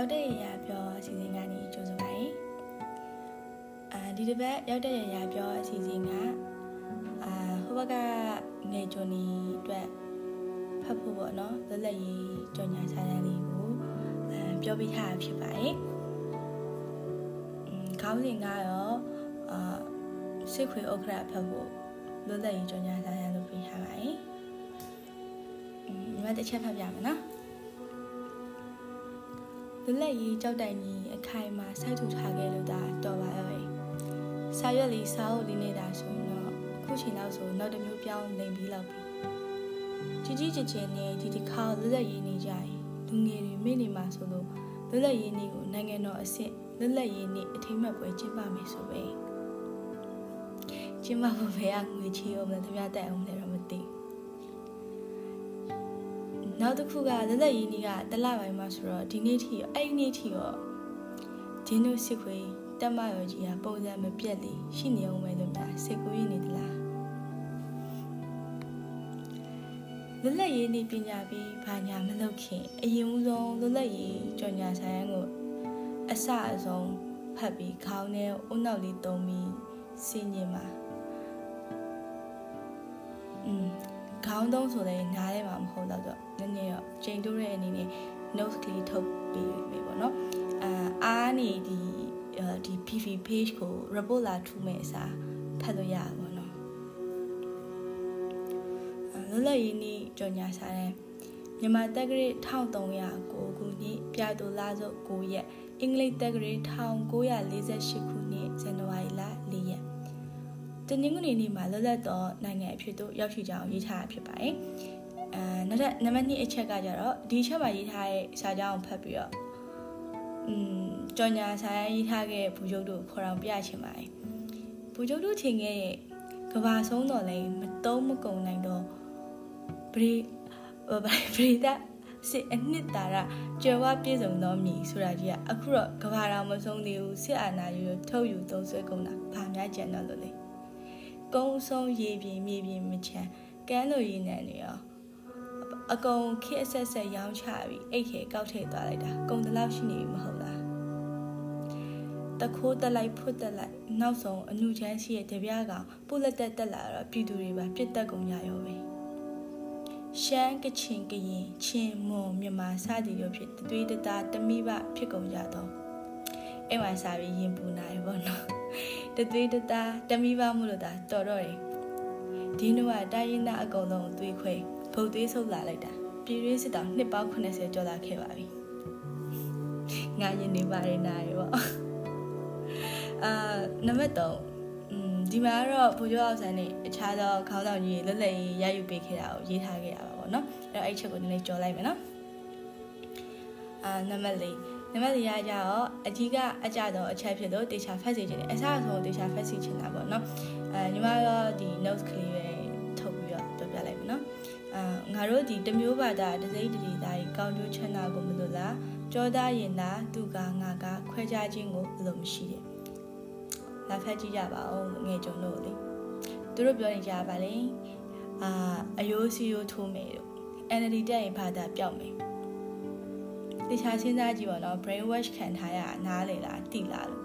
ရောက်တဲ့ရရပြောအစီအစဉ်ကနေကြိုဆိုပါရင်အာဒီတစ်ပတ်ရောက်တဲ့ရရပြောအစီအစဉ်ကအာဟိုဘက်ကငယ်ကျွန်းနီအတွက်ဖတ်ဖို့ပေါ့နော်လက်လက်ရေးကြော်ညာစာတမ်းလေးကိုအဲပြောပြထားတာဖြစ်ပါတယ်။ခေါင်းစဉ်ကတော့အာစစ်ခွေဥက္ခရာဖတ်ဖို့လွတ်လပ်ရေးကြော်ညာစာတမ်းလုပ်ပြထားပါတယ်။ဒီမှာတစ်ချက်ဖတ်ပြမယ်နော်။ လွတ်လပ်ရေးကြောက်တိုင်ကြီးအခိုင်မှာစိုက်ထူထားခဲ့လို့ဒါတော်ပါရဲ့။စာရွက်လေးစာအုပ်လေးနေတာဆိုရင်တော့အခုချိန်လောက်ဆိုနောက်တစ်မျိုးပြောင်းနေပြီးလောက်ပြီ။ကြီးကြီးကျယ်ကျယ်နဲ့ဒီဒီခါလွတ်လပ်ရေးနေကြရင်လူငယ်တွေမိနေမှာဆိုလို့လွတ်လပ်ရေးနေ့ကိုနိုင်ငံတော်အဆင့်လွတ်လပ်ရေးနေ့အထိမ်းအမှတ်ပွဲကျင်းပမယ်ဆိုပဲ။ကျင်းပဖို့ဘယ်ကငွေချေအောင်လဲတပြတ်တက်အောင်လဲ နောက်တစ်ခုကလက်လက်ရင်းကြီးကတလပိုင်းမှာဆိုတော့ဒီနေ့ထိအဲ့ဒီနေ့ထိရောဂျင်းတို့စစ်ခွေတက်မရောကြီးကပုံစံမပြတ်လေရှိနေအောင်ပဲလို့များစိတ်ကူးရင်းနေသလားလက်လက်ရင်းနေပညာပြီးဘာညာမလုပ်ခင်အရင်ဦးဆုံးလက်လက်ရင်းကြော်ညာဆိုင်ရန်ကိုအစအဆုံးဖတ်ပြီးခေါင်းထဲအုံနောက်လေးတုံးပြီးစင်ញင်မှာ င်းသုံးဆိုလည်းနားထဲမှာမဟုတ်တော့တော့နည်းနည်းတော့ချိန်တိုးတဲ့အနေနဲ့ notes ကလေးထုတ်ပြီးပြီပေါ့နော်အာအားနေဒီဒီ PV page ကို report လာထူမဲ့အစားဖတ်လို့ရပါဘောနော်လွတ်လပ်ရေးနေ့ကြော်ညာစာတဲ့မြန်မာတက္ကရာ1309ခုနှစ်ပြတူလာစုပ်9ရက်အင်္ဂလိပ်တက္ကရာ1948ခုနှစ်ဇန်နဝါရီလ4ရက် တနင်္ဂနွေနေ့မှာလွတ်လပ်သောနိုင်ငံအဖြစ်သို့ရောက်ရှိကြောင်းရေးထားတာဖြစ်ပါတယ်။အဲနောက်ထပ်နံပါတ်2အချက်ကကြတော့ဒီအချက်မှာရေးထားတဲ့စာကြောင်းကိုဖတ်ပြီးတော့อืมကြော်ညာစာရေးထားခဲ့ဘူဂျုတ်တို့ခေါ်အောင်ပြချင်ပါတယ်။ဘူဂျုတ်တို့ချိန်ခဲ့တဲ့ကဘာဆုံးတော်လဲမတုံးမကုံနိုင်တော့ဗရီဗရီတာစစ်အနှစ်တာရကျော်ဝပြည့်စုံသောမြည်ဆိုတာကြီးကအခုတော့ကဘာတော်မဆုံးသေးဘူးစစ်အာဏာယူထုတ်ယူသုံးဆွဲကုန်တာဘာများကြံတော့လို့လဲ ကုန်းဆုံးရေပြင်မြေပြင်မချမ်းကမ်းလိုရေနံတွေရောအကုန်ခက်ဆက်ဆက်ရောင်းချပြီးအိတ်ခဲကောက်ထည့်သွားလိုက်တာကုံတလောက်ရှိနေပြီမဟုတ်လားတခိုးတက်လိုက်ဖွတ်တက်လိုက်နောက်ဆုံးအနုချမ်းရှိတဲ့တပြားကောင်ပုလက်တက်တက်လာတော့ပြည်သူတွေပါပြစ်တက်ကုန်ကြရောပဲရှမ်းကချင်ကရင်ချင်းမွန်မြန်မာစသည်တို့ဖြစ်သွေးတသားတမိဘဖြစ်ကုန်ကြတော့ အဲ့မှာစာပြီးရင်ပူနိုင်ဘောနော်တသွေးတသားတမိဘမှုလို့ဒါတော်တော့တယ်ဒီနုကတိုင်းရင်းသားအကုန်လုံးသွေးခွဲဖုတ်သွေးဆုပ်လာလိုက်တာပြည်ရေးစစ်တောင်နှစ်ပေါင်း80ကျော်လာခဲ့ပါပြီငါရင်နေပါတယ်နားရပေါ့အာနံပါတ်3อืมဒီမှာကတော့ဘူကျော်အောင်ဆန်းနဲ့အခြားသောခေါင်းဆောင်ကြီးလွတ်လပ်ရေးရယူပေးခဲ့တာကိုရေးထားခဲ့တာပါပေါ့နော်အဲ့တော့အဲ့ချက်ကိုနည်းနည်းကြော်လိုက်မယ်နော်အာနံပါတ်4 နံပါတ်၄ရကြတော့အကြီးကအကြတော့အချက်ဖြစ်လို့တေချာဖတ်စီခြင်းနဲ့အစားအဆုံးတေချာဖတ်စီခြင်းတာပေါ့နော်အဲညီမတော့ဒီ notes ကလေးပဲထုတ်ပြီးတော့ပြောပြလိုက်မယ်နော်အာငါတို့ဒီတမျိုးပါတာတစိမ့်တတိသားကြီးကောင်းကျိုးချမ်းသာကိုမလို့လားကြောသားရင်သာသူကငါကခွဲခြားခြင်းကိုဘယ်လိုမရှိတယ်လာဖတ်ကြည့်ကြပါဦးငယ်ကြုံလို့လေသူတို့ပြောနေကြပါလေအာအယိုးစီယိုးထိုးမယ်လို့ NLD တက်ရင်ဘာသာပျောက်မယ် တခြားစဉ်းစားကြည့်ပါတော့ brain wash ခံထားရနားလေလားတိလားလို့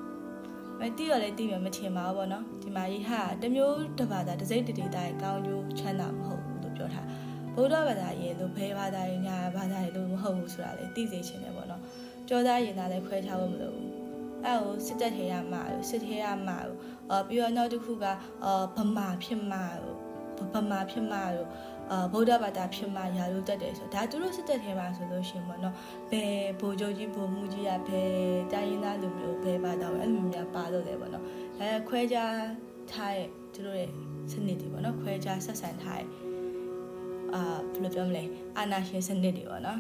မတိတော့လည်းတိမယ်မထင်ပါဘူးပေါ့နော်ဒီမှာရေးဟာတမျိုးတစ်ဘာသာတစ်စိတ်တည်းတည်းတိုင်းကောင်းကျိုးချမ်းသာမဟုတ်ဘူးလို့ပြောထားဗုဒ္ဓဘာသာရေးလို့ဘယ်ဘာသာရေးညာဘာသာရေးလို့မဟုတ်ဘူးဆိုတာလေသိစေချင်တယ်ပေါ့နော်ကြောသားရင်သားလည်းခွဲခြားဖို့မလိုဘူးအဲ့ဟိုစစ်တက်ထဲရမှာလို့စစ်ထဲရမှာလို့အော်ပြီးတော့နောက်တစ်ခုကအော်ဗမာဖြစ်မှာလို့ ဗမာဖြစ်မှာလို့အာဗုဒ္ဓဘာသာဖြစ်မှရာလို့တက်တယ်ဆိုဒါသူတို့စစ်တပ်ထဲမှာဆိုလို့ရှိရင်ပေါ့နော်ဘယ်ဘိုလ်ချုပ်ကြီးဘိုလ်မှူးကြီးကဘယ်တိုင်းရင်းသားလူမျိုးဘယ်ဘာသာအဲ့လိုမျိုးများပါလို့တယ်ပေါ့နော်ဒါခွဲခြားထားတဲ့သူတို့ရဲ့စနစ်တွေပေါ့နော်ခွဲခြားဆက်ဆံထားတဲ့အာဘယ်လိုပြောမလဲအာနာရှင်စနစ်တွေပေါ့နော်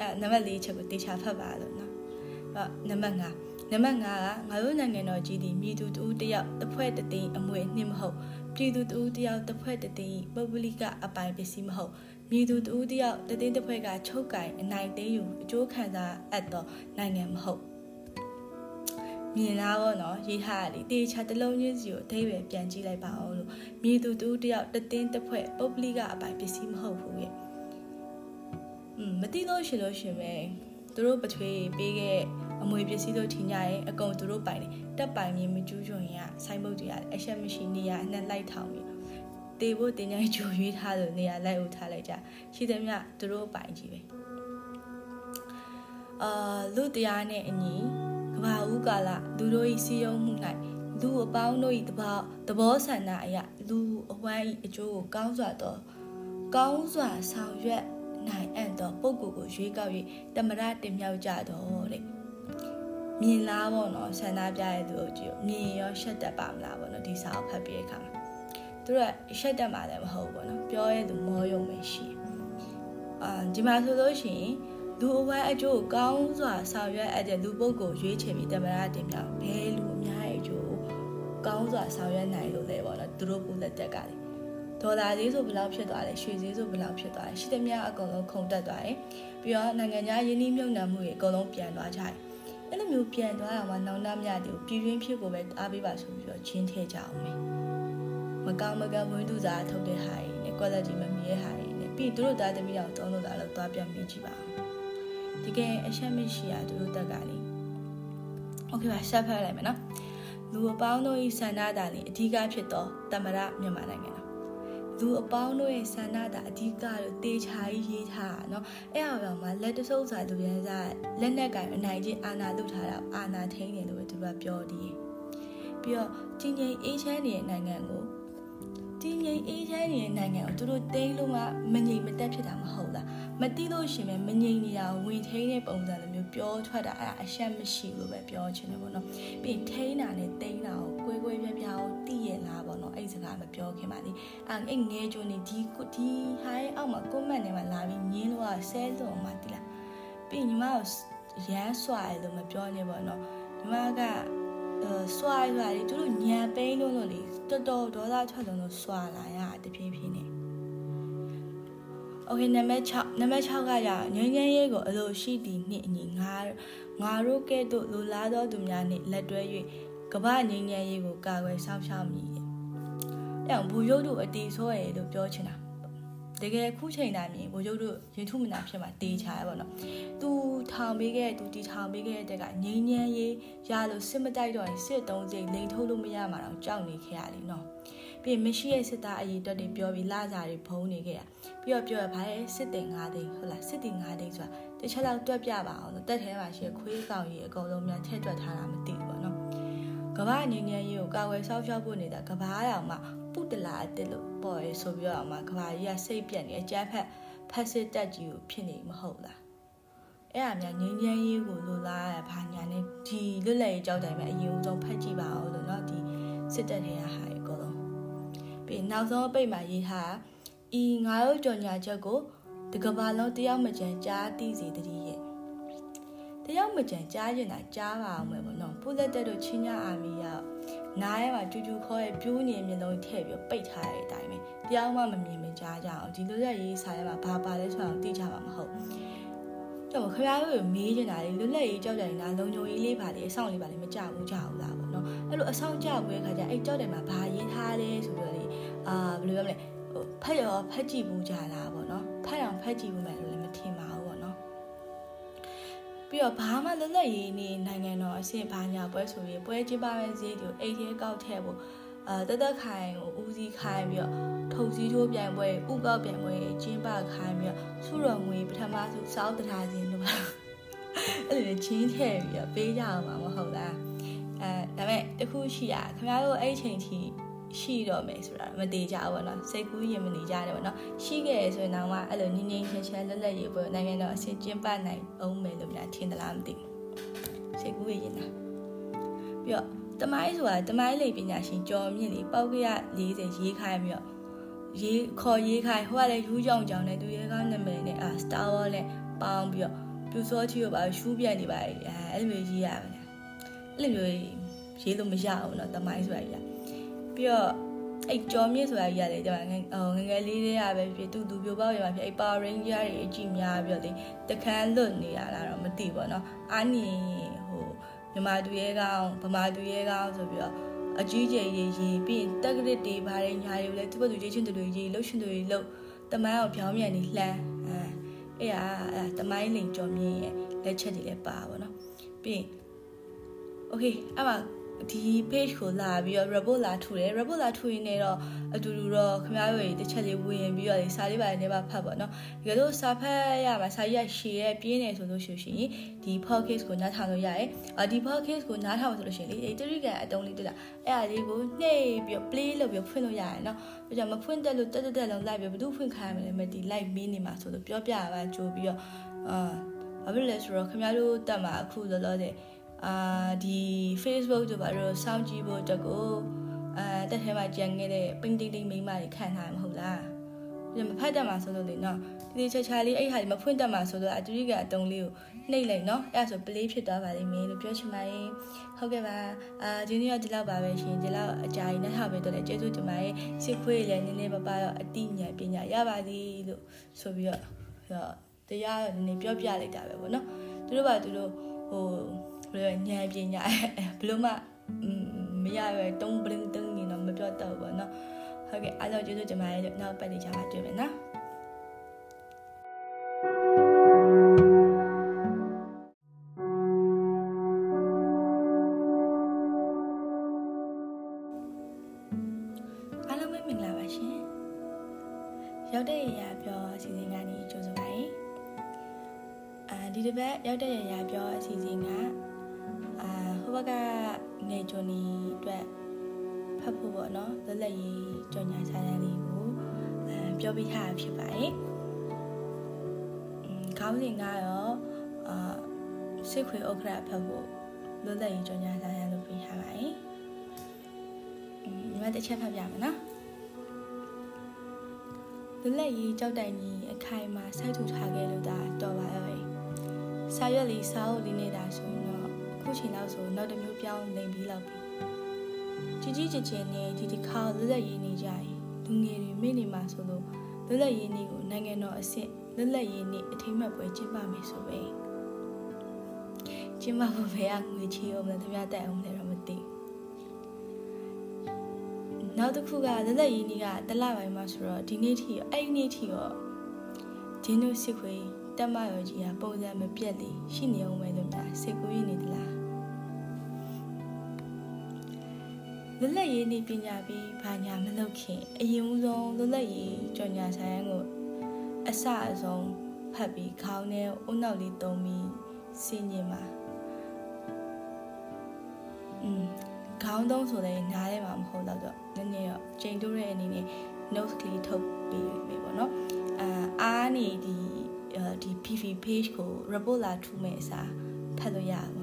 အဲနံပါတ်၄ချက်ကိုတေချာဖတ်ပါလို့နော်အဲ့နံပါတ်5နံပါတ်5ကငါတို့နိုင်ငံတော်ကြီးဒီမြည်သူတူတယောက်တစ်ဖွဲ့တသိန်းအမွေနှင်းမဟုတ် ပြည်သူတူတယောက်တစ်ဖွဲ့တသိန်းပုဂ္ဂလိကအပိုင်ပစ္စည်းမဟုတ်မြည်သူတူတယောက်တသိန်းတစ်ဖွဲ့ကချုပ်ကင်အနိုင်သိမ်းယူအကျိုးခံစားအပ်သောနိုင်ငံမဟုတ်မြင်လားဘောနော်ရေးထားလေတေချာတလုံးချင်းစီကိုအသေးပဲပြန်ကြည့်လိုက်ပါအောင်လို့မြည်သူတူတယောက်တသိန်းတစ်ဖွဲ့ပုဂ္ဂလိကအပိုင်ပစ္စည်းမဟုတ်ဘူးရဲ့อืมမသိလို့ရှင်လို့ရှင်ပဲသူတို့ပထွေးပေးခဲ့ အမွေပစ္စည်းတို့ထင်ကြရဲ့အကုန်သူတို့ပိုင်တယ်တက်ပိုင်မြင်မကျူးချွန်ရဆိုင်မုတ်တွေရတယ်အရှက်မရှိနေရအနှက်လိုက်ထောင်ပြီးတေဖို့တင်ကြိုင်ဂျူရွေးထားလို့နေရာလိုက်ဦးထားလိုက်ကြရှိသမျှသူတို့ပိုင်ကြီးပဲအာလူတရားနဲ့အညီကဘာဦးကာလလူတို့ဤစီယုံမှု၌လူအပေါင်းတို့ဤတဘောသဘောဆန္ဒအရလူအဝမ်းဤအကျိုးကိုကောင်းစွာသောကောင်းစွာဆောင်ရွက်နိုင်အပ်သောပုဂ္ဂိုလ်ကိုရွေးကောက်၍တမရတင်မြောက်ကြတော့တဲ့ မြင်လားပေါ့နော်ဆန္ဒပြတဲ့သူတို့ကြည့်မြင်ရောရှက်တတ်ပါမလားပေါ့နော်ဒီစာအုပ်ဖတ်ပြီးတဲ့အခါမှာသူတို့ကရှက်တတ်မှလည်းမဟုတ်ဘူးပေါ့နော်ပြောရဲသူမောယုံပဲရှိအာဒီမှာဆိုလို့ရှိရင်လူအဝဲအကျိုးကောင်းစွာဆောင်ရွက်အပ်တဲ့လူပုဂ္ဂိုလ်ရွေးချယ်ပြီးတမရတင်မြောက်ဘယ်လူအများရဲ့အကျိုးကောင်းစွာဆောင်ရွက်နိုင်လို့လဲပေါ့နော်သူတို့ပူလက်တက်ကလည်းဒေါ်လာဈေးဆိုဘယ်လောက်ဖြစ်သွားလဲရွှေဈေးဆိုဘယ်လောက်ဖြစ်သွားလဲရှိသမျှအကုန်လုံးခုန်တက်သွားတယ်ပြီးတော့နိုင်ငံခြားယင်းနှိမ့်မြုပ်နှံမှုတွေအကုန်လုံးပြန်သွားကြတယ် အဲ့လိုမျိုးပြန်သွားတာမှနောင်တမရတူပြည်တွင်းဖြစ်ကိုပဲအားပေးပါဆိုပြီးတော့ချင်းထဲကြအောင်မယ်မကောင်းမကဝင်းသူစားထုတ်တဲ့ဟာတွေနဲ့ quality မမြဲဟာတွေနဲ့ပြီးသူတို့သားသမီးအောင်တုံးလို့လာတော့သွားပြန်မြင်ကြည့်ပါအောင်တကယ်အချက်မရှိရသူတို့တက်ကလေโอเคပါဆက်ဖတ်လိုက်မယ်နော်လူအပေါင်းတို့၏ဆန္ဒတာလေအဓိကဖြစ်သောတမရမြန်မာနိုင်ငံတော် လူအပေါင်းတို့ရဲ့ဆန္ဒတာအဓိကလို့တေချာကြီးရေးထားတာเนาะအဲ့အကောင်မှာလက်တဆုပ်စာသူရန်စားလက်နက်ကင်အနိုင်ချင်းအာနာလုထားတာအာနာထိန်တယ်လို့သူကပြောတည်ပြီးတော့ချင်းချင်းအေးချမ်းနေတဲ့နိုင်ငံကိုတင်းငိမ်အေးချမ်းနေတဲ့နိုင်ငံကိုသူတို့တိန်းလို့မှမငြိမ်မသက်ဖြစ်တာမဟုတ်လားမတိလို့ရှင်ပဲမငြိမ်နေတာဝင်ထိန်းတဲ့ပုံစံလိုမျိုးပြောထွက်တာအဲ့ဒါအရှက်မရှိလို့ပဲပြောချင်တယ်ပေါ့နော်ပြီးထိန်းတာနဲ့တိန်းတာကို ကွဲပြားပြားကိုသိရလားပေါ့နော်အဲ့ဒီစကားမပြောခင်ပါသေးအဲ့ငဲကြုံနေဒီဒီဟိုင်းအောက်မှာ comment တွေမှာလာပြီးညင်းလို့ကဆဲလို့မှတိလားပြီးညီမကိုရမ်းစွာရလို့မပြောနဲ့ပေါ့နော်ညီမကစွာရွာလေသူတို့ညံပိန်းလို့လို့လေတော်တော်ဒေါသထွက်လုံးလို့စွာလာရတဖြည်းဖြည်းနဲ့ Okay နံပါတ်6နံပါတ်6ကရငင်းငင်းရေးကိုအလိုရှိသည့်နှင့်အညီငါငါတို့ကဲ့သို့လူလာသောသူများနှင့်လက်တွဲ ကမ္ဘာငင်းငင်းရေးကိုကာကွယ်စောင့်ရှောက်မည်။အဲဘူရုပ်တို့အတီဆိုးရလို့ပြောချင်တာတကယ်ခုချိန်တိုင်းမြင်ဘိုလ်ချုပ်တို့ရင်ထုမနာဖြစ်မှာတေးချရပါတော့။သူထောင်ပေးခဲ့သူတီထောင်ပေးခဲ့တဲ့ကငိမ့်ညမ်းရေးရလို့စစ်မတိုက်တော့ရင်စစ်သုံးစိတ်လိန်ထုတ်လို့မရမှာတော့ကြောက်နေခဲ့ရလေနော်။ပြီးမရှိရဲ့စစ်သားအရေးတက်တွေပြောပြီးလာစားတွေဖုံးနေခဲ့ရ။ပြီးတော့ပြောရပါရဲ့စစ်တင်၅သိန်းဟုတ်လားစစ်တင်၅သိန်းဆိုတာတခြားတော့တွက်ပြပါအောင်လို့တက်ထဲမှာရှိခွေးကောင်ကြီးအကုန်လုံးများထည့်တွက်ထားတာမသိဘူးပေါ့နော်။ ကမ္ဘာငြိမ်းချမ်းရေးကိုကာဝယ်ဆောက်ရှောက်ဖို့နေတာကမ္ဘာအောင်မှပုတ္တလာအစ်စ်လို့ပေါ်ရဲဆိုပြီးတော့မှကဘာကြီးကစိတ်ပြက်နေအကြမ်းဖက်ဖက်စစ်တက်ကြီးကိုဖြစ်နေမဟုတ်လားအဲ့အများငင်းငင်းရေးကိုလိုလားရဘာညာနဲ့ဒီလွတ်လပ်ရေးကြောက်တိုင်းမှာအရင်ဆုံးဖက်ကြည့်ပါအောင်လို့เนาะဒီစစ်တပ်ထဲကဟာအကုန်လုံးပြီးနောက်ဆုံးအပိတ်မှာရေးထားဤငါတို့ကြော်ညာချက်ကိုတကဘာလုံးတယောက်မကြံကြားသိစေတည်းရဲ့ တယောက်မကြံကြားရင်တာကြားပါအောင်မယ်ပေါ့နော်ပူလက်တက်တို့ချင်းညာအာမီရောက်နားထဲမှာကျူးကျူးခေါ်ရဲ့ပြိုးနေမျက်လုံးထည့်ပြီးပိတ်ထားတဲ့အတိုင်းပဲတရားမှမမြင်မကြားကြအောင်ဒီလိုရရေးစာထဲမှာဘာပါလဲဆိုတော့သိကြမှာမဟုတ်တော့ခင်ဗျားတို့မေးနေတာလေလွတ်လပ်ရေးကြောက်တယ်နာလုံညုံရေးလေးပါလေအဆောင်လေးပါလေမကြဘူးကြဘူးလားပေါ့နော်အဲ့လိုအဆောင်ကြဘူးရဲ့ခါကျအဲ့ကြောက်တယ်မှာဘာရေးထားလဲဆိုပြီးတော့လေအာဘယ်လိုပြောမလဲဟိုဖက်ရောဖက်ကြည့်ဘူးကြလားပေါ့နော်ဖက်အောင်ဖက်ကြည့်ဘူးမယ်လို့လည်းမထင်ပါဘူးပေါ့နော် ပြီးတော့ဘာမှလွတ်လပ်ရေးနေနိုင်ငံတော်အဆင့်ဘာညာပွဲဆိုရင်ပွဲကျင်းပမဲ့ဈေးတွေအိတ်သေးကောက်ထည့်ဖို့အာတသက်ခိုင်ကိုဦးစီးခိုင်းပြီးတော့ထုံစည်းထိုးပြိုင်ပွဲဥကောက်ပြိုင်ပွဲကျင်းပခိုင်းပြီးတော့စုတော်ငွေပထမဆုံးစောက်တရားစဉ်တို့ပါအဲ့လိုချင်းထည့်ပြီးတော့ပေးကြအောင်မှာမဟုတ်လားအဲဒါပေမဲ့တခုရှိရခင်ဗျားတို့အဲ့ချိန်ထိ ရှိတော့မယ်ဆိုတာမသေးကြဘူးပေါ့နော်စိတ်ကူးရင်မနေကြတယ်ပေါ့နော်ရှိခဲ့ရဆိုရင်တော့မှအဲ့လိုငင်းငင်းချမ်းချမ်းလက်လက်ရေးပေါ့နိုင်ငံတော်အဆင့်ကျင်းပနိုင်အောင်မယ်လို့များထင်သလားမသိဘူးစိတ်ကူးရင်လားပြီးတော့တမိုင်းဆိုတာတမိုင်းလေပညာရှင်ကျော်မြင့်လေပောက်ကရ40ရေးခိုင်းပြီးတော့ရေးခေါ်ရေးခိုင်းဟိုကလည်းယူးကြောင်ကြောင်နဲ့သူရဲကောင်းနာမည်နဲ့အာ Star Wars နဲ့ပေါင်းပြီးတော့ပြူစောချီကိုပါရှူးပြတ်နေပါလေအဲအဲ့လိုမျိုးရေးရမယ်အဲ့လိုမျိုးရေးလို့မရဘူးเนาะတမိုင်းဆိုတာကြီး ပြီးတော့အဲ့ကြော်မြင့်ဆိုတာကြီးရတယ်ကျွန်မငငငယ်လေးတွေကပဲဖြစ်သူသူပြိုပေါက်ရမှာဖြစ်အဲ့ Power Ranger တွေအကြည့်များပြီးတော့လေတခန်းလွတ်နေရတာတော့မသိဘောနော်အာနီဟိုမြမသူရဲကောင်ဗမာသူရဲကောင်ဆိုပြီးတော့အကြီးကျယ်ရေးရေးပြီးရင်တက်ကရစ်တွေဘာတွေညာတွေလည်းသူ့ဘသူကြီးချင်းတွေရေးလှုပ်ရှင်တွေလှုပ်တမိုင်းအောင်ဖြောင်းမြန်နေလှမ်းအဲအဲ့ဟာအဲ့တမိုင်းလိန်ကြော်မြင့်ရဲ့လက်ချက်တွေလည်းပါပါတော့ပြီးရင် okay အဲ့မှာ ဒီ page ကိုလာပြီးတော့ report လာထူတယ် report လာထူရင်းနဲ့တော့အတူတူတော့ခင်ဗျားတို့တစ်ချက်လေးဝင်ပြီးတော့စာလေးပါလေးပါဖတ်ပါတော့ဒီလိုစာဖတ်ရမှာစာရရှည်ရဲ့ပြင်းနေဆိုလို့ရှိရင်ဒီ podcast ကိုနားထောင်လို့ရတယ်အာဒီ podcast ကိုနားထောင်ဆိုလို့ရှိရင်လေတရိကန်အတုံးလေးတက်လာအဲ့အားလေးကိုနှိပ်ပြီး play လုပ်ပြီးဖွင့်လို့ရတယ်နော်ဒါကြောင့်မဖွင့်တက်လို့တက်တက်တက်လုံးလိုက်ပြီးဘယ်သူဖွင့်ခိုင်းမလဲမဒီ live မင်းနေမှာဆိုလို့ပြောပြရပါကြိုးပြီးတော့အာဘာဖြစ်လဲဆိုတော့ခင်ဗျားတို့တက်မှာအခုလောလောဆယ် အာဒီ Facebook တို့ဘာလို့စောင့်ကြည့်ဖို့အတွက်ကိုအာတက်ထဲမှာကြံခဲ့တဲ့ပင်းတိတ်တိတ်မိမတွေခံထားမှာမဟုတ်လားဒီမဖတ်တတ်မှာဆိုလို့လေနော်ဒီချာချာလေးအဲ့ဟာဒီမဖွင့်တတ်မှာဆိုတော့အတူကြီးကအတုံးလေးကိုနှိပ်လိုက်နော်အဲ့ဒါဆို play ဖြစ်သွားပါလိမ့်မယ်လို့ပြောချင်ပါတယ်ဟုတ်ကဲ့ပါအာဒီနေ့ကဒီလောက်ပါပဲရှင်ဒီလောက်အကြာကြီးနဲ့ထားပဲတော့လေကျေးဇူးတင်ပါတယ်စစ်ခွေးလည်းနည်းနည်းပါးပါတော့အတိညာပညာရပါသည်လို့ဆိုပြီးတော့တရားနည်းနည်းပြောပြလိုက်တာပဲပေါ့နော်သူတို့ကသူတို့ဟို ဘယ်လိုညံပညာဘယ်လိုမှမရပဲတုံးပလင်းတုံးနေတော့မပြောတတ်ဘူးပေါ့နော်ဟုတ်ကဲ့အားလုံးကျေးဇူးတင်ပါတယ်နောက်ပတ်နေကြပါတွေ့မယ်နော်ရောက်တဲ့ရရပြောအစီအစဉ်ကနေကြိုဆိုပါရင်အာဒီတစ်ပတ်ရောက်တဲ့ရရပြောအစီအစဉ်က ဘက်ကငယ်ကျွန်းနီအတွက်ဖတ်ဖို့ပေါ့နော်လက်လက်ရေးကြော်ညာစာတမ်းလေးကိုအဲပြောပြထားတာဖြစ်ပါတယ်။အင်းခေါင်းစဉ်ကတော့အာစိတ်ခွေဥက္ခရာဖတ်ဖို့လက်လက်ရေးကြော်ညာစာတမ်းလုပ်ပြထားပါတယ်။အင်းဒီမှာတစ်ချက်ဖတ်ပြမယ်နော်။လက်လက်ရေးကြောက်တိုင်ကြီးအခိုင်မှာစိုက်ထူထားခဲ့လို့ဒါတော်ပါရဲ့။စာရွက်လေးစာအုပ်လေးနေတာဆိုရင်တော့ ခုချိန်လောက်ဆိုနောက်တစ်မျိုးပြောင်းနေပြီးလောက်ပြီကြီးကြီးကျယ်ကျယ်နဲ့ဒီဒီခါလွတ်လပ်ရေးနေကြရင်လူငယ်တွေမိနေမှာဆိုလို့လွတ်လပ်ရေးနေ့ကိုနိုင်ငံတော်အဆင့်လွတ်လပ်ရေးနေ့အထိမ်းအမှတ်ပွဲကျင်းပမယ်ဆိုပဲကျင်းပဖို့ဘယ်ကငွေချေအောင်လဲတပြတက်အောင်လဲတော့မသိနောက်တစ်ခုကလွတ်လပ်ရေးနေ့ကတလပိုင်းမှာဆိုတော့ဒီနေ့ထိအဲ့ဒီနေ့ထိရောဂျင်းတို့စစ်ခွေတက်မရောကြီးကပုံစံမပြတ်လေရှိနေအောင်ပဲလို့များစိတ်ကူးရနေသလား လွတ်လပ်ရေးနေပညာပြီးဘာညာမလုပ်ခင်အရင်ဦးဆုံးလွတ်လပ်ရေးကြော်ညာဆိုင်ကိုအစအဆုံးဖတ်ပြီးခေါင်းထဲအုံနောက်လေးတုံးပြီးစင်ញင်မှာอืมခေါင်းသုံးဆိုလည်းနားထဲမှာမဟုတ်တော့တော့နည်းနည်းတော့ချိန်တိုးတဲ့အနေနဲ့ notes ကလေးထုတ်ပြီးပြီပေါ့နော်အာအားနေဒီဒီ PV page ကို report လာထူမဲ့အစားဖတ်လို့ရပါ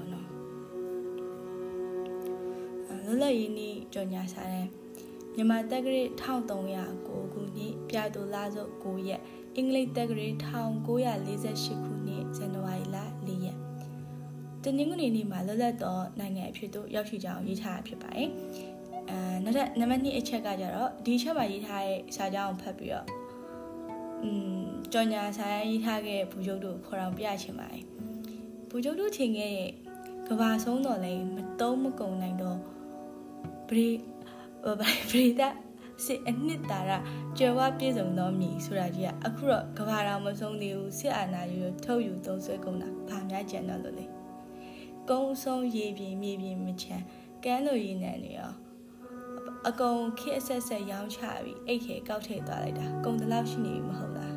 လွတ်လပ်ရေးနေ့ကြော်ညာစာတဲ့မြန်မာတက္ကရာ1309ခုနှစ်ပြိုလစုပ်9ရက်အင်္ဂလိပ်တက္ကရာ1948ခုနှစ်ဇန်နဝါရီလ4ရက်တနင်္ဂနွေနေ့မှာလွတ်လပ်သောနိုင်ငံအဖြစ်သို့ရောက်ရှိကြောင်းရေးထားတာဖြစ်ပါတယ်အဲနောက်ထပ်နံပါတ်2အချက်ကကြတော့ဒီချက်မှာရေးထားတဲ့စာကြောင်းကိုဖတ်ပြီးတော့อืมကြော်ညာဆိုင်ရေးထားခဲ့ဘူကျုပ်တို့ခေါ်တော်ပြချင်ပါတယ်ဘူကျုပ်တို့ချိန်ခဲ့ရဲ့ကဘာဆုံးတော်လဲမတုံးမကုံနိုင်တော့ ဗရီဗရီတာစစ်အနှစ်တာရကျွယ်ဝပြည့်စုံသောမြည်ဆိုတာကြီးကအခုတော့ကဘာတော်မဆုံးသေးဘူးစစ်အာဏာယူထုတ်ယူသုံးဆွဲကုန်တာဘာများကြံတော့လို့လဲကုန်းဆုံးရေပြင်မြေပြင်မချမ်းကမ်းလိုရည်နံနေရောအကုန်ခက်ဆက်ဆက်ရောင်းချပြီးအိတ်ခဲကောက်ထည့်သွားလိုက်တာကုံတလောက်ရှိနေပြီမဟုတ်လား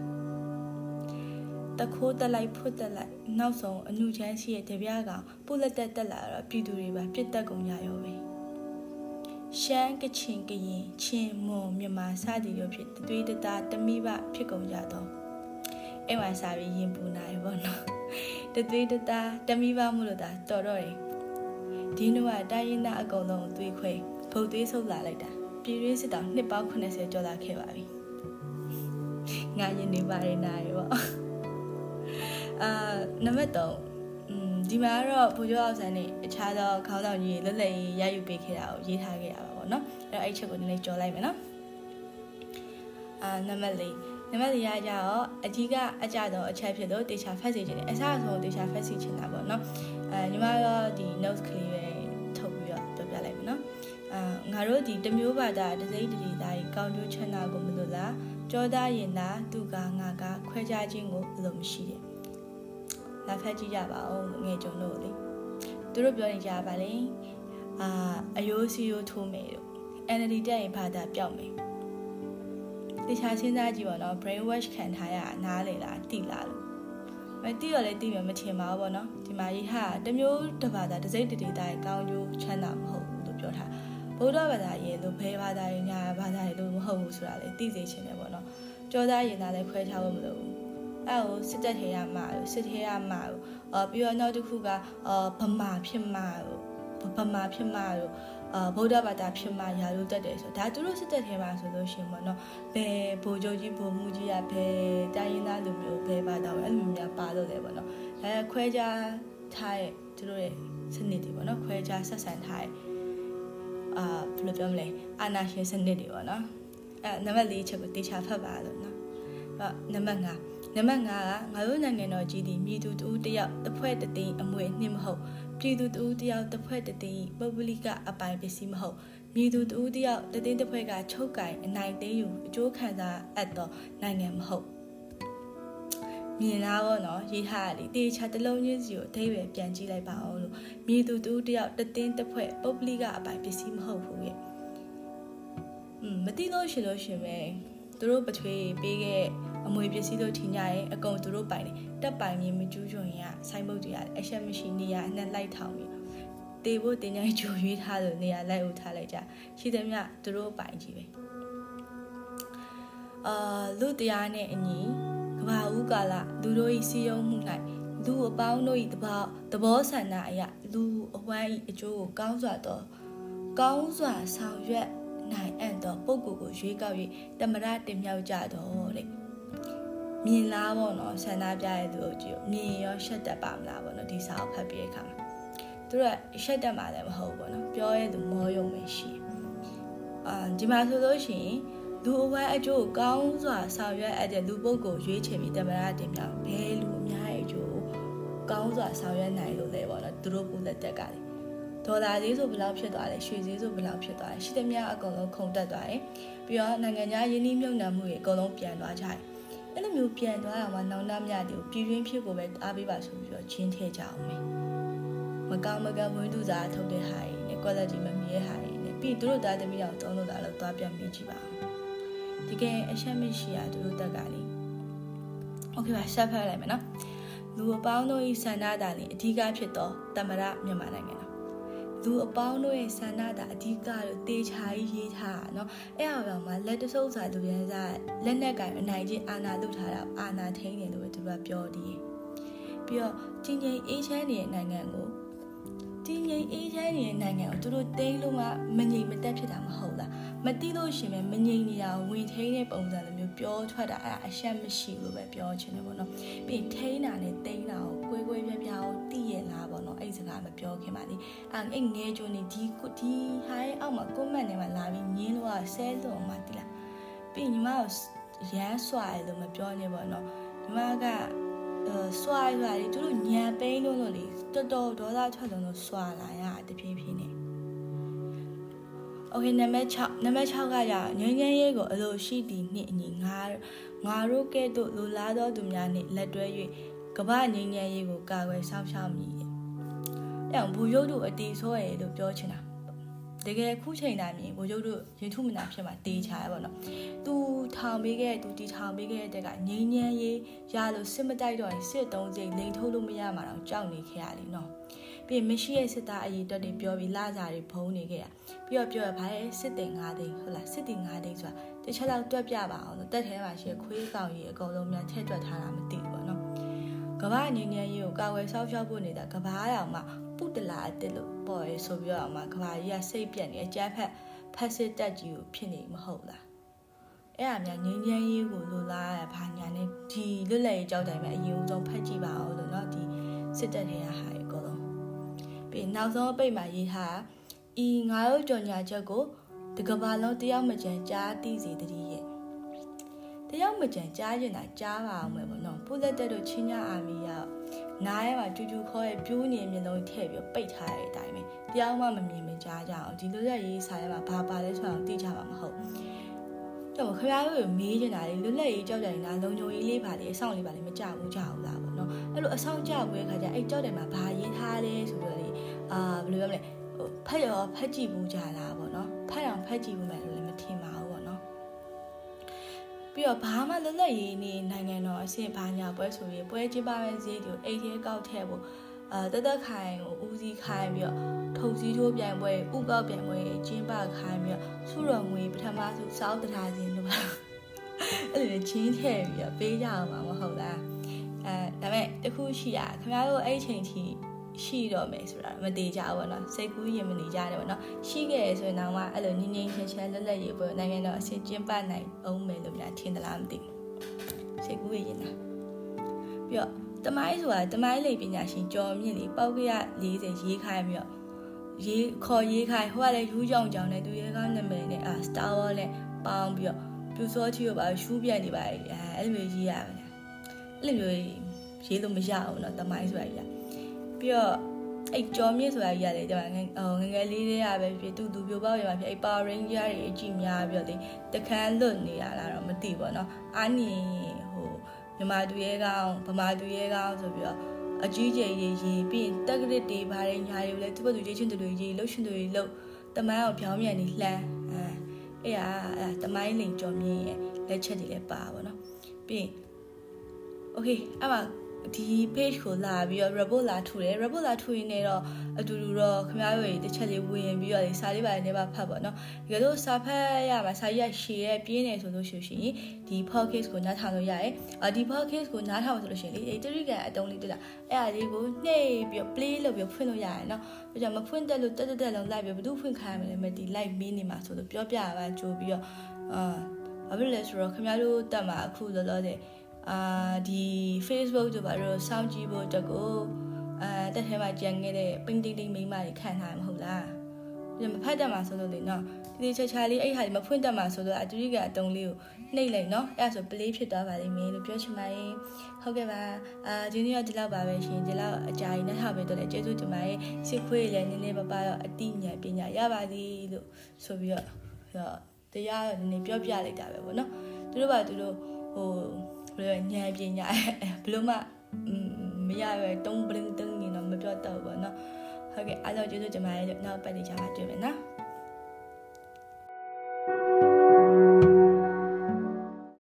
တခိုးတက်လိုက်ဖွတ်တက်လိုက်နောက်ဆုံးအနုချမ်းရှိတဲ့တပြားကောင်ပုလက်တက်တက်လာတော့ပြည်သူတွေပါပြစ်တက်ကုန်ကြရောပဲ ရှမ်းကချင်ကရင်ချင်းမွန်မြန်မာစသည်တို့ဖြစ်သွေးတသားတမိဘဖြစ်ကုန်ကြတော့အဲ့မှာစာပြီးရင်ပူနိုင်ဘောနော်တသွေးတသားတမိဘမို့လို့ဒါတော်တော့တယ်ဒီနှုတ်ကတိုင်းရင်းသားအကုန်လုံးသွေးခွဲဖုတ်သွေးဆုပ်လာလိုက်တာပြည်ရင်းစစ်တောင်နှစ်ပေါင်း80ကျော်လာခဲ့ပါပြီငါရင်နေပါတယ်နားရပေါ့အာနံပါတ်3อืม ဒီမှာကတော့ဘူကျော်အောင်ဆန်းနဲ့အခြားသောခေါင်းဆောင်ကြီးလွတ်လပ်ရေးရယူပေးခဲ့တာကိုရေးထားခဲ့ရပါပေါ့နော်အဲ့တော့အဲ့ချက်ကိုနည်းနည်းကြော်လိုက်မယ်နော်အာနံပါတ်4နံပါတ်4ရကြတော့အကြီးကအကြတော့အချက်ဖြစ်လို့တေချာဖတ်စီခြင်းနဲ့အစားအဆုံးတေချာဖတ်စီခြင်းတာပေါ့နော်အဲညီမတော့ဒီ notes ကလေးပဲထုတ်ပြီးတော့ပြောပြလိုက်မယ်နော်အာငါတို့ဒီတမျိုးပါတာတစိမ့်တတိသားကြီးကောင်းကျိုးချမ်းသာကိုမလို့လားကြောသားရင်သာသူကငါကခွဲခြားခြင်းကိုဘယ်လိုမရှိတဲ့ လာဖတ်ကြည့်ကြပါဦးငယ်ကြုံလို့လေသူတို့ပြောနေကြပါလေအာအယိုးစီယိုးထိုးမယ်လို့ NLD တက်ရင်ဘာသာပျောက်မယ်တခြားစဉ်းစားကြည့်ပါတော့ brain wash ခံထားရနားလေလားတိလားလို့မတိရလဲတိမယ်မထင်ပါဘူးပေါ့နော်ဒီမှာရေးဟာတမျိုးတစ်ဘာသာတစ်စိတ်တည်းတည်းတိုင်းကောင်းကျိုးချမ်းသာမဟုတ်ဘူးလို့ပြောထားဗုဒ္ဓဘာသာရေးလို့ဘယ်ဘာသာရေးညာဘာသာရေးလို့မဟုတ်ဘူးဆိုတာလေသိစေချင်တယ်ပေါ့နော်ကြောသားရင်သားလည်းခွဲခြားဖို့မလိုဘူး အဲ့ဟိုစစ်တက်ထဲရမှာလို့စစ်ထဲရမှာလို့အော်ပြီးတော့နောက်တစ်ခုကအော်ဗမာဖြစ်မှာလို့ဗမာဖြစ်မှာလို့အာဗုဒ္ဓဘာသာဖြစ်မှရာလို့တက်တယ်ဆိုဒါသူတို့စစ်တက်ထဲမှာဆိုလို့ရှိရင်ပေါ့နော်ဘယ်ဘိုလ်ချုပ်ကြီးဘိုလ်မှူးကြီးကဘယ်တိုင်းရင်းသားလူမျိုးဘယ်ဘာသာဝင်အဲ့လိုမျိုးများပါလို့လေပေါ့နော်ဒါခွဲခြားထားတဲ့သူတို့ရဲ့စနစ်တွေပေါ့နော်ခွဲခြားဆက်ဆံထားတဲ့အာဘယ်လိုပြောမလဲအာနာရှင်စနစ်တွေပေါ့နော်အဲနံပါတ်၄ချက်ကိုတေချာဖတ်ပါလို့နော်အဲ့နံပါတ်5 နံပါတ်5ကငါတို့နိုင်ငံတော်ကြီးဒီမြေသူတူတယောက်တစ်ဖွဲ့တသိန်းအမွေနှင်းမဟုတ်ပြည်သူတူတယောက်တစ်ဖွဲ့တသိန်းပုဂ္ဂလိကအပိုင်ပစ္စည်းမဟုတ်မြေသူတူတယောက်တသိန်းတစ်ဖွဲ့ကချုပ်ကင်အနိုင်သိမ်းယူအကျိုးခံစားအပ်သောနိုင်ငံမဟုတ်မြင်လားဘောနော်ရေးဟာလေတေချာတလုံးချင်းစီကိုအသေးပဲပြန်ကြည့်လိုက်ပါအောင်လို့မြေသူတူတယောက်တသိန်းတစ်ဖွဲ့ပုဂ္ဂလိကအပိုင်ပစ္စည်းမဟုတ်ဘူးရဲ့อืมမသိလို့ရှင်လို့ရှင်ပဲသူတို့ပထွေးပေးခဲ့ အမွေပစ္စည်းတို့ထင်ကြရင်အကုန်သူတို့ပိုင်တယ်တက်ပိုင်မြင်မကျူးချွန်ရင်ကဆိုင်ဘုတ်တွေကအရှက်မရှိနေရအနဲ့လိုက်ထောင်ပြီးတေဖို့တင်ကြိုင်ဂျူရွေးထားလို့နေရာလိုက်ဦးထားလိုက်ကြရှိသမျှသူတို့ပိုင်ကြီးပဲအာလူတရားနဲ့အညီကဘာဦးကာလလူတို့ဤစီယုံမှု၌လူအပေါင်းတို့ဤတဘောသဘောဆန္ဒအရာလူအဝမ်းဤအကျိုးကိုကောင်းစွာသောကောင်းစွာဆောင်ရွက်နိုင်အပ်သောပုဂ္ဂိုလ်ကိုရွေးကောက်၍တမရတင်မြောက်ကြတော့တဲ့ မြင်လားပေါ့နော်ဆန္ဒပြတဲ့သူတို့ကြည့်မြင်ရောရှက်တတ်ပါမလားပေါ့နော်ဒီစာကိုဖတ်ပြီးတဲ့အခါမှာသူတို့ကရှက်တတ်မှလည်းမဟုတ်ဘူးပေါ့နော်ပြောရဲသူမောယုံပဲရှိအာဒီမှာဆိုလို့ရှိရင်လူအဝဲအကျိုးကောင်းစွာဆောင်ရွက်အပ်တဲ့လူပုဂ္ဂိုလ်ရွေးချယ်ပြီးတမရတင်မြောက်ဘဲလူအများရဲ့အကျိုးကောင်းစွာဆောင်ရွက်နိုင်လို့လေပေါ့နော်သူတို့ပူလက်တက်ကလေဒေါ်လာဈေးဆိုဘယ်လောက်ဖြစ်သွားလဲရွှေဈေးဆိုဘယ်လောက်ဖြစ်သွားလဲရှိသမျှအကုန်လုံးခုန်တက်သွားတယ်ပြီးတော့နိုင်ငံခြားယင်းနှိမ့်မြုံနှံမှုတွေအကုန်လုံးပြန်သွားကြတယ် အဲ့လိုမျိုးပြန်သွားတာမှနောင်တမရတွေကိုပြည်ရင်းဖြစ်ကိုပဲအားပေးပါဆိုပြီးတော့ချင်းထဲကြအောင်မယ်မကောင်မကဝင်းသူစာထုတ်တဲ့ဟာတွေနဲ့ quality မမြဲဟာတွေနဲ့ပြီးတို့သားသမီးအောင်တုံးလို့တာလို့သွားပြန်ပြီးကြည့်ပါအောင်တကယ်အရှက်မရှိရတို့တက်ကလေ Okay ပါဆက်ဖတ်လိုက်မယ်နော်လူအပေါင်းတို့ဤဆန္ဒတာလင်အဓိကဖြစ်သောတမရမြန်မာနိုင်ငံနော် လူအပေါင်းတို့ရဲ့ဆန္ဒတာအဓိကလို့တေချာကြီးရေးထားတာเนาะအဲ့အရောင်မှာလက်တဆုပ်စာလူရန်စားလက်နဲ့ကင်အနိုင်ချင်းအာနာလုထားတာအာနာထိန်တယ်လို့သူကပြောတည်ပြီးတော့ချင်းချင်းအေးချမ်းနေတဲ့နိုင်ငံကိုချင်းချင်းအေးချမ်းနေတဲ့နိုင်ငံကိုသူတို့တိန်းလို့မှမငြိမ်မသက်ဖြစ်တာမဟုတ်လားမတိလို့ရှင်ပဲမငြိမ်နေတာဝင်ထိန်တဲ့ပုံစံလိုမျိုး ပြောထွက်တာအဲ့ဒါအရှက်မရှိလို့ပဲပြောချင်တယ်ပေါ့နော်ပြီးထိန်တာနဲ့တိန်းတာကိုကွေးကွေးပြားပြားကိုတည်ရလားပေါ့နော်အဲ့စကားမပြောခင်ပါလေအဲ့အဲ့ငဲကြုံနေဒီဒီဟာရဲ့အောက်မှာ comment ထဲမှာလာပြီးညင်းလို့ဆဲလို့မှတိလားပြီးညီမကိုရမ်းစွာရလို့မပြောနေပေါ့နော်ညီမကစွာရွာလေသူတို့ညံပိန်းလို့လို့လေတော်တော်ဒေါသထွက်လုံးလို့စွာလာရတဖြည်းဖြည်းနဲ့ โอเคနံပါတ်6နံပါတ်6ကရငင်းငင်းရေးကိုအလိုရှိသည်နှင့်အညီငါငါတို့ကဲ့သို့လူလားသောသူများနှင့်လက်တွဲ၍ကမ္ဘာငင်းငင်းရေးကိုကာကွယ်စောင့်ရှောက်မည်။အဲဘူရုပ်တို့အတီဆိုးရလို့ပြောချင်တာ။တကယ်ခုချိန်တိုင်းမြင်ဘူရုပ်တို့ရင်ထုမနာဖြစ်မှာတေးချာရပါတော့။ तू ထောင်ပေးခဲ့သူတီထောင်ပေးခဲ့တဲ့ကငင်းငင်းရေးရလို့စစ်မတိုက်တော့ရင်စစ်တုံးစိတ်လိန်ထုတ်လို့မရမှာတော့ကြောက်နေခဲ့ရလေနော်။ ပြီးမရှိရဲ့စစ်သားအရေးတက်တွေပြောပြီးလာစာတွေဖုံးနေခဲ့ရပြီးတော့ပြောရပါရဲ့စစ်တင်၅သိန်းဟုတ်လားစစ်တင်၅သိန်းဆိုတာတခြားတော့တွက်ပြပါအောင်လို့တက်ထဲမှာရှိခွေးကောင်ကြီးအကုန်လုံးများထည့်တွက်ထားတာမသိဘူးပေါ့နော်ကဘာငင်းငယ်ရေးကိုကာဝယ်ဆောက်ရှောက်ဖို့နေတာကဘာတောင်မှပုတလာအစ်စ်လို့ပေါ်ရဲဆိုပြီးတော့မှကဘာကြီးကစိတ်ပြက်နေအကြမ်းဖက်ဖက်စစ်တက်ကြီးကိုဖြစ်နေမဟုတ်လားအဲ့အများငင်းငယ်ရေးကိုလိုလားရဘာညာနဲ့ဒီလွတ်လပ်ရေးကြောက်တိုင်ပဲအရင်ဆုံးဖက်ကြည့်ပါအောင်လို့เนาะဒီစစ်တပ်ထဲကဟာအကုန်လုံး ပြီးနောက်ဆုံးအပိတ်မှာရေးထားဤငါတို့ကြော်ညာချက်ကိုတကဘာလုံးတယောက်မကြံကြားသိစေတည်းရဲ့တယောက်မကြံကြားရင်တာကြားပါအောင်မယ်ပေါ့နော်ပူလက်တက်တို့ချင်းညာအာမီရောက်နားထဲမှာကျူးကျူးခေါ်ရဲ့ပြူးနေမျက်လုံးထည့်ပြီးပိတ်ထားတဲ့အတိုင်းပဲတယောက်မှမမြင်မကြားကြအောင်ဒီလိုရက်ရေးစာထဲမှာဘာပါလဲဆိုတော့သိကြမှာမဟုတ်တော့ခင်ဗျားတို့မေးနေတာလေလွတ်လပ်ရေးကြောက်ကြနေတာလုံခြုံရေးလေးပါလေအဆောင်လေးပါလေမကြဘူးကြဘူးလားပေါ့နော်အဲ့လိုအဆောင်ကြဘူးရဲ့ခါကျအဲ့ကြောက်တယ်မှာဘာရေးထားလဲဆိုတော့လေ အာဘယ်လိုပြောမလဲဟိုဖတ်ရောဖတ်ကြည့်ဘူးကြလားပေါ့နော်ဖတ်အောင်ဖတ်ကြည့်ဘူးမယ်လို့လည်းမထင်ပါဘူးပေါ့နော်ပြီးတော့ဘာမှလွတ်လပ်ရေးနေနိုင်ငံတော်အဆင့်ဘာညာပွဲဆိုရင်ပွဲကျင်းပမဲ့ဈေးတွေကိုအိတ်ထဲကောက်ထည့်ဖို့အာတသက်ခိုင်ကိုဦးစီးခိုင်းပြီးတော့ထုံစည်းထိုးပြိုင်ပွဲဥကောက်ပြိုင်ပွဲကျင်းပခိုင်းပြီးတော့စုတော်ငွေပထမဆုံးစောက်တရားစဉ်တို့ပါအဲ့လိုချင်းထည့်ပြီးတော့ပေးကြအောင်မှာမဟုတ်လားအဲဒါပေမဲ့တခုရှိရခင်ဗျားတို့အဲ့ချိန်ထိ ရှိတော့မယ်ဆိုတာမသေးကြဘူးပေါ့နော်စိတ်ကူးရင်မနေကြတယ်ပေါ့နော်ရှိခဲ့ရဆိုရင်တော့အဲ့လိုငင်းငင်းချင်းချင်းလက်လက်ရေးပေါ့နိုင်ငံတော်အဆင်ကျင်းပနိုင်အောင်မယ်လို့များထင်သလားမသိဘူးစိတ်ကူးရင်လားပြီးတော့တမိုင်းဆိုတာတမိုင်းလေပညာရှင်ကျော်မြင့်လေပောက်ကရ40ရေးခိုင်းပြီးတော့ရေးခေါ်ရေးခိုင်းဟိုကလည်းယူးကြောင်ကြောင်နဲ့သူရဲကောင်းနာမည်နဲ့အာ Star Wars နဲ့ပေါင်းပြီးတော့ပြူစောချီကိုပါရှူးပြတ်နေပါအဲအဲ့လိုမျိုးရေးရပါလားအဲ့လိုမျိုးရေးလို့မရဘူးเนาะတမိုင်းဆိုတာကြီး ပြီးတော့အဲ့ကြော်မြင့်ဆိုတာကြီးရတယ်ကျွန်မငငယ်လေးတွေကပဲဖြစ်တူတူပြိုပေါက်ရမှာဖြစ်အဲ့ Power Ranger တွေအကြည့်များပြီးတော့လေတခန်းလွတ်နေရလားတော့မသိဘူးเนาะအာနီဟိုမြန်မာသူရဲကောင်းဗမာသူရဲကောင်းဆိုပြီးတော့အကြီးကျယ်ရေးရေးပြီးရင်တက်ကရစ်တွေဘာတွေညာတွေလဲသူ့ဘသူရေးချင်းတူတွေရေးလှုပ်ရှင်တွေလှုပ်တမိုင်းအောင်ဖြောင်းမြန်နေလှမ်းအဲအဲ့ဟာတမိုင်းလိန်ကြော်မြင့်ရဲ့လက်ချက်တွေလည်းပါပါတော့ပြီးရင် okay အဲ့မှာ ဒီ page ကိုလာပြီးတော့ report လာထူတယ် report လာထူရင်လည်းတော့အတူတူတော့ခင်ဗျားတို့တစ်ချက်လေးဝင်ပြီးတော့စာလေးပါလေးပါဖတ်ပါတော့တကယ်လို့စာဖတ်ရမှာစာရရှည်ရဲ့ပြင်းနေဆိုလို့ရှိရင်ဒီ podcast ကိုနားထောင်လို့ရတယ်အဒီ podcast ကိုနားထောင်ဆိုလို့ရှိရင်လေတရိကန်အတုံးလေးတွေ့လားအဲ့အားလေးကိုနှိပ်ပြီး play လုပ်ပြီးဖွင့်လို့ရတယ်နော်ဒါကြောင့်မဖွင့်တက်လို့တက်တက်တက်လုံးလိုက်ပြီးဘယ်သူဖွင့်ခိုင်းမလဲမဒီ live မင်းနေမှာဆိုလို့ပြောပြရပါကြိုးပြီးတော့အာဘာဖြစ်လဲဆိုတော့ခင်ဗျားတို့တက်မှာအခုလောလောဆယ် အာဒီ Facebook တို့ဘာလို့စောင့်ကြည့်ဖို့အတွက်ကိုအာတက်ထဲမှာကြံခဲ့တဲ့ပင်းတိတ်တိတ်မိမတွေခံထားမှာမဟုတ်လားဒီမဖတ်တတ်မှာဆိုလို့လေနော်ဒီချာချာလေးအဲ့ဟာမဖွင့်တတ်မှာဆိုတော့အတူတူကအတုံးလေးကိုနှိပ်လိုက်နော်အဲ့ဒါဆို play ဖြစ်သွားပါလိမ့်မယ်လို့ပြောချင်ပါတယ်ဟုတ်ကဲ့ပါအာဒီနေ့တော့ဒီလောက်ပါပဲရှင်ဒီလောက်အကြာကြီးနဲ့ထားပေးတော့လေကျေးဇူးတင်ပါတယ်စစ်ခွေးလည်းနည်းနည်းပါးပါတော့အတိညာပညာရပါသည်လို့ဆိုပြီးတော့တရားနည်းနည်းပြောပြလိုက်တာပဲပေါ့နော်သူတို့ကသူတို့ဟို ဘယ်လိုညံပညာဘလို့မှမရပဲတုံးပလင်းတုံးနေတော့မပြောတော့ဘူးပေါ့နော်ဟုတ်ကဲ့အားလုံးကျေးဇူးတင်ပါတယ်နောက်ပတ်လေးချာမှာတွေ့မယ်နော်